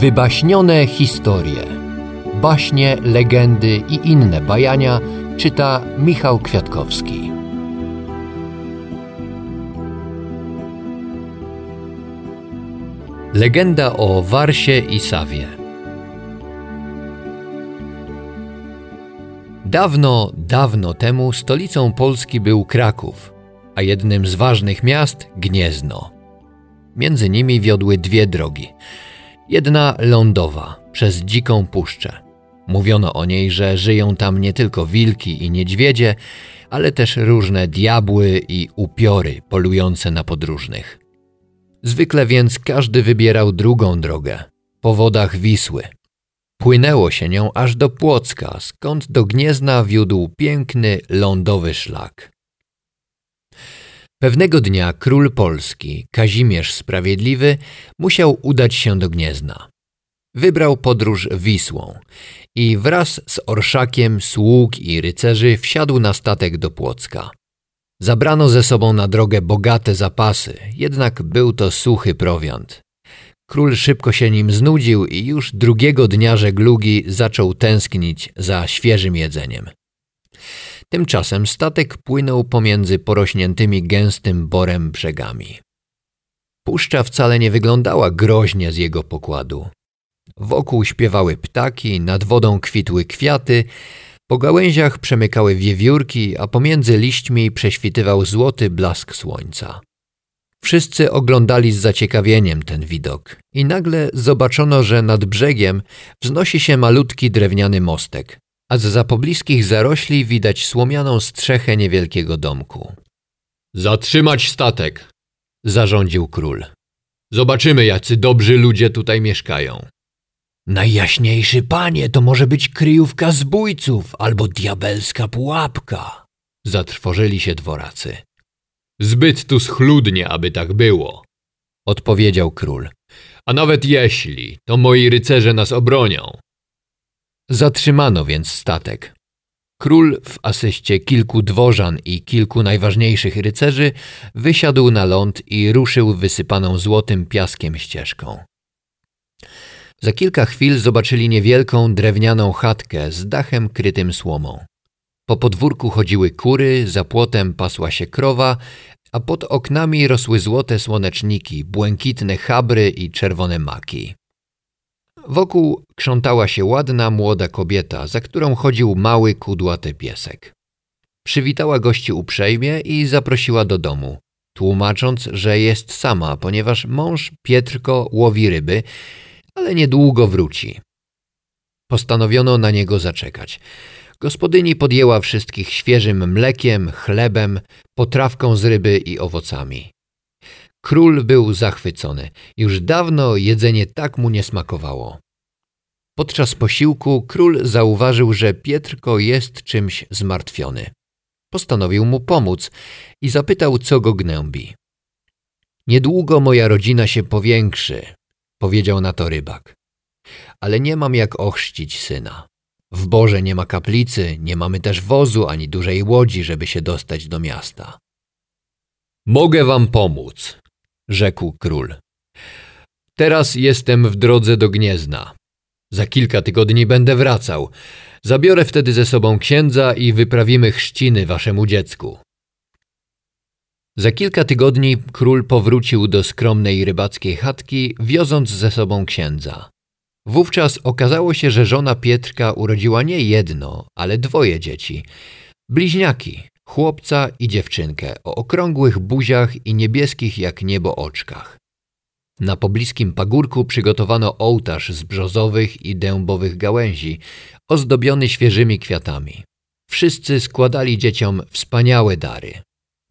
Wybaśnione historie. Baśnie, legendy i inne bajania czyta Michał Kwiatkowski. Legenda o Warsie i Sawie. Dawno, dawno temu stolicą Polski był Kraków, a jednym z ważnych miast Gniezno. Między nimi wiodły dwie drogi. Jedna lądowa, przez dziką puszczę. Mówiono o niej, że żyją tam nie tylko wilki i niedźwiedzie, ale też różne diabły i upiory polujące na podróżnych. Zwykle więc każdy wybierał drugą drogę, po wodach Wisły. Płynęło się nią aż do Płocka, skąd do Gniezna wiódł piękny lądowy szlak. Pewnego dnia król Polski, Kazimierz Sprawiedliwy, musiał udać się do Gniezna. Wybrał podróż Wisłą i wraz z orszakiem sług i rycerzy wsiadł na statek do Płocka. Zabrano ze sobą na drogę bogate zapasy, jednak był to suchy prowiant. Król szybko się nim znudził i już drugiego dnia żeglugi zaczął tęsknić za świeżym jedzeniem. Tymczasem statek płynął pomiędzy porośniętymi gęstym borem brzegami. Puszcza wcale nie wyglądała groźnie z jego pokładu. Wokół śpiewały ptaki, nad wodą kwitły kwiaty, po gałęziach przemykały wiewiórki, a pomiędzy liśćmi prześwitywał złoty blask słońca. Wszyscy oglądali z zaciekawieniem ten widok i nagle zobaczono, że nad brzegiem wznosi się malutki drewniany mostek, a z pobliskich zarośli widać słomianą strzechę niewielkiego domku. Zatrzymać statek, zarządził król. Zobaczymy, jacy dobrzy ludzie tutaj mieszkają. Najjaśniejszy panie, to może być kryjówka zbójców albo diabelska pułapka. Zatrwożyli się dworacy. Zbyt tu schludnie, aby tak było, odpowiedział król. A nawet jeśli, to moi rycerze nas obronią. Zatrzymano więc statek. Król w asyście kilku dworzan i kilku najważniejszych rycerzy wysiadł na ląd i ruszył wysypaną złotym piaskiem ścieżką. Za kilka chwil zobaczyli niewielką drewnianą chatkę z dachem krytym słomą. Po podwórku chodziły kury, za płotem pasła się krowa, a pod oknami rosły złote słoneczniki, błękitne chabry i czerwone maki. Wokół krzątała się ładna młoda kobieta, za którą chodził mały kudłaty piesek. Przywitała gości uprzejmie i zaprosiła do domu, tłumacząc, że jest sama, ponieważ mąż Pietrko łowi ryby, ale niedługo wróci. Postanowiono na niego zaczekać. Gospodyni podjęła wszystkich świeżym mlekiem, chlebem, potrawką z ryby i owocami. Król był zachwycony. Już dawno jedzenie tak mu nie smakowało. Podczas posiłku król zauważył, że Pietrko jest czymś zmartwiony. Postanowił mu pomóc i zapytał, co go gnębi. Niedługo moja rodzina się powiększy, powiedział na to rybak. Ale nie mam jak ochrzcić syna. W Boże nie ma kaplicy, nie mamy też wozu ani dużej łodzi, żeby się dostać do miasta. Mogę wam pomóc, rzekł król. Teraz jestem w drodze do Gniezna. Za kilka tygodni będę wracał. Zabiorę wtedy ze sobą księdza i wyprawimy chrzciny waszemu dziecku. Za kilka tygodni król powrócił do skromnej rybackiej chatki, wioząc ze sobą księdza. Wówczas okazało się, że żona Pietrka urodziła nie jedno, ale dwoje dzieci. Bliźniaki, chłopca i dziewczynkę o okrągłych buziach i niebieskich jak niebo oczkach. Na pobliskim pagórku przygotowano ołtarz z brzozowych i dębowych gałęzi, ozdobiony świeżymi kwiatami. Wszyscy składali dzieciom wspaniałe dary.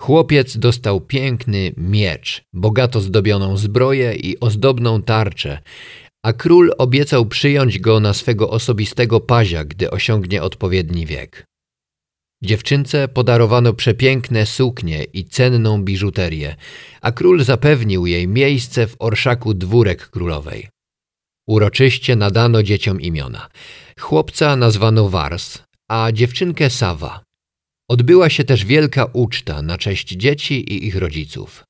Chłopiec dostał piękny miecz, bogato zdobioną zbroję i ozdobną tarczę, a król obiecał przyjąć go na swego osobistego pazia, gdy osiągnie odpowiedni wiek. Dziewczynce podarowano przepiękne suknie i cenną biżuterię, a król zapewnił jej miejsce w orszaku dwórek królowej. Uroczyście nadano dzieciom imiona. Chłopca nazwano Wars, a dziewczynkę Sawa. Odbyła się też wielka uczta na cześć dzieci i ich rodziców.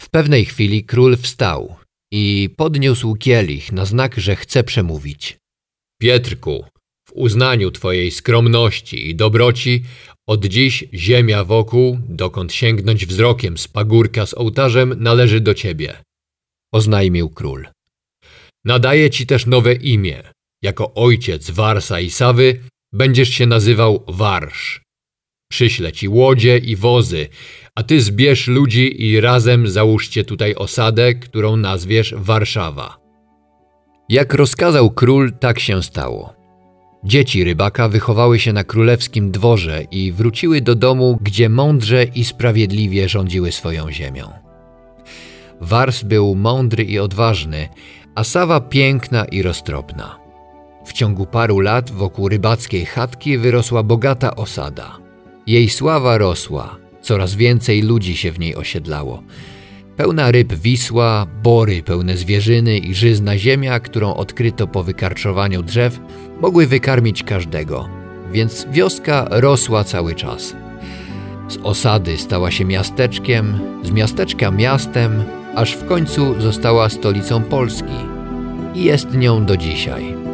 W pewnej chwili król wstał i podniósł kielich na znak, że chce przemówić. Pietrku, w uznaniu Twojej skromności i dobroci od dziś ziemia wokół, dokąd sięgnąć wzrokiem z pagórka z ołtarzem, należy do Ciebie. Oznajmił król. Nadaję Ci też nowe imię. Jako ojciec Warsa i Sawy będziesz się nazywał Warsz. Przyślę Ci łodzie i wozy, a Ty zbierz ludzi i razem załóżcie tutaj osadę, którą nazwiesz Warszawa. Jak rozkazał król, tak się stało. Dzieci rybaka wychowały się na królewskim dworze i wróciły do domu, gdzie mądrze i sprawiedliwie rządziły swoją ziemią. Wars był mądry i odważny, a Sawa piękna i roztropna. W ciągu paru lat wokół rybackiej chatki wyrosła bogata osada. Jej sława rosła, coraz więcej ludzi się w niej osiedlało. Pełna ryb Wisła, bory pełne zwierzyny i żyzna ziemia, którą odkryto po wykarczowaniu drzew, mogły wykarmić każdego, więc wioska rosła cały czas. Z osady stała się miasteczkiem, z miasteczka miastem, aż w końcu została stolicą Polski i jest nią do dzisiaj.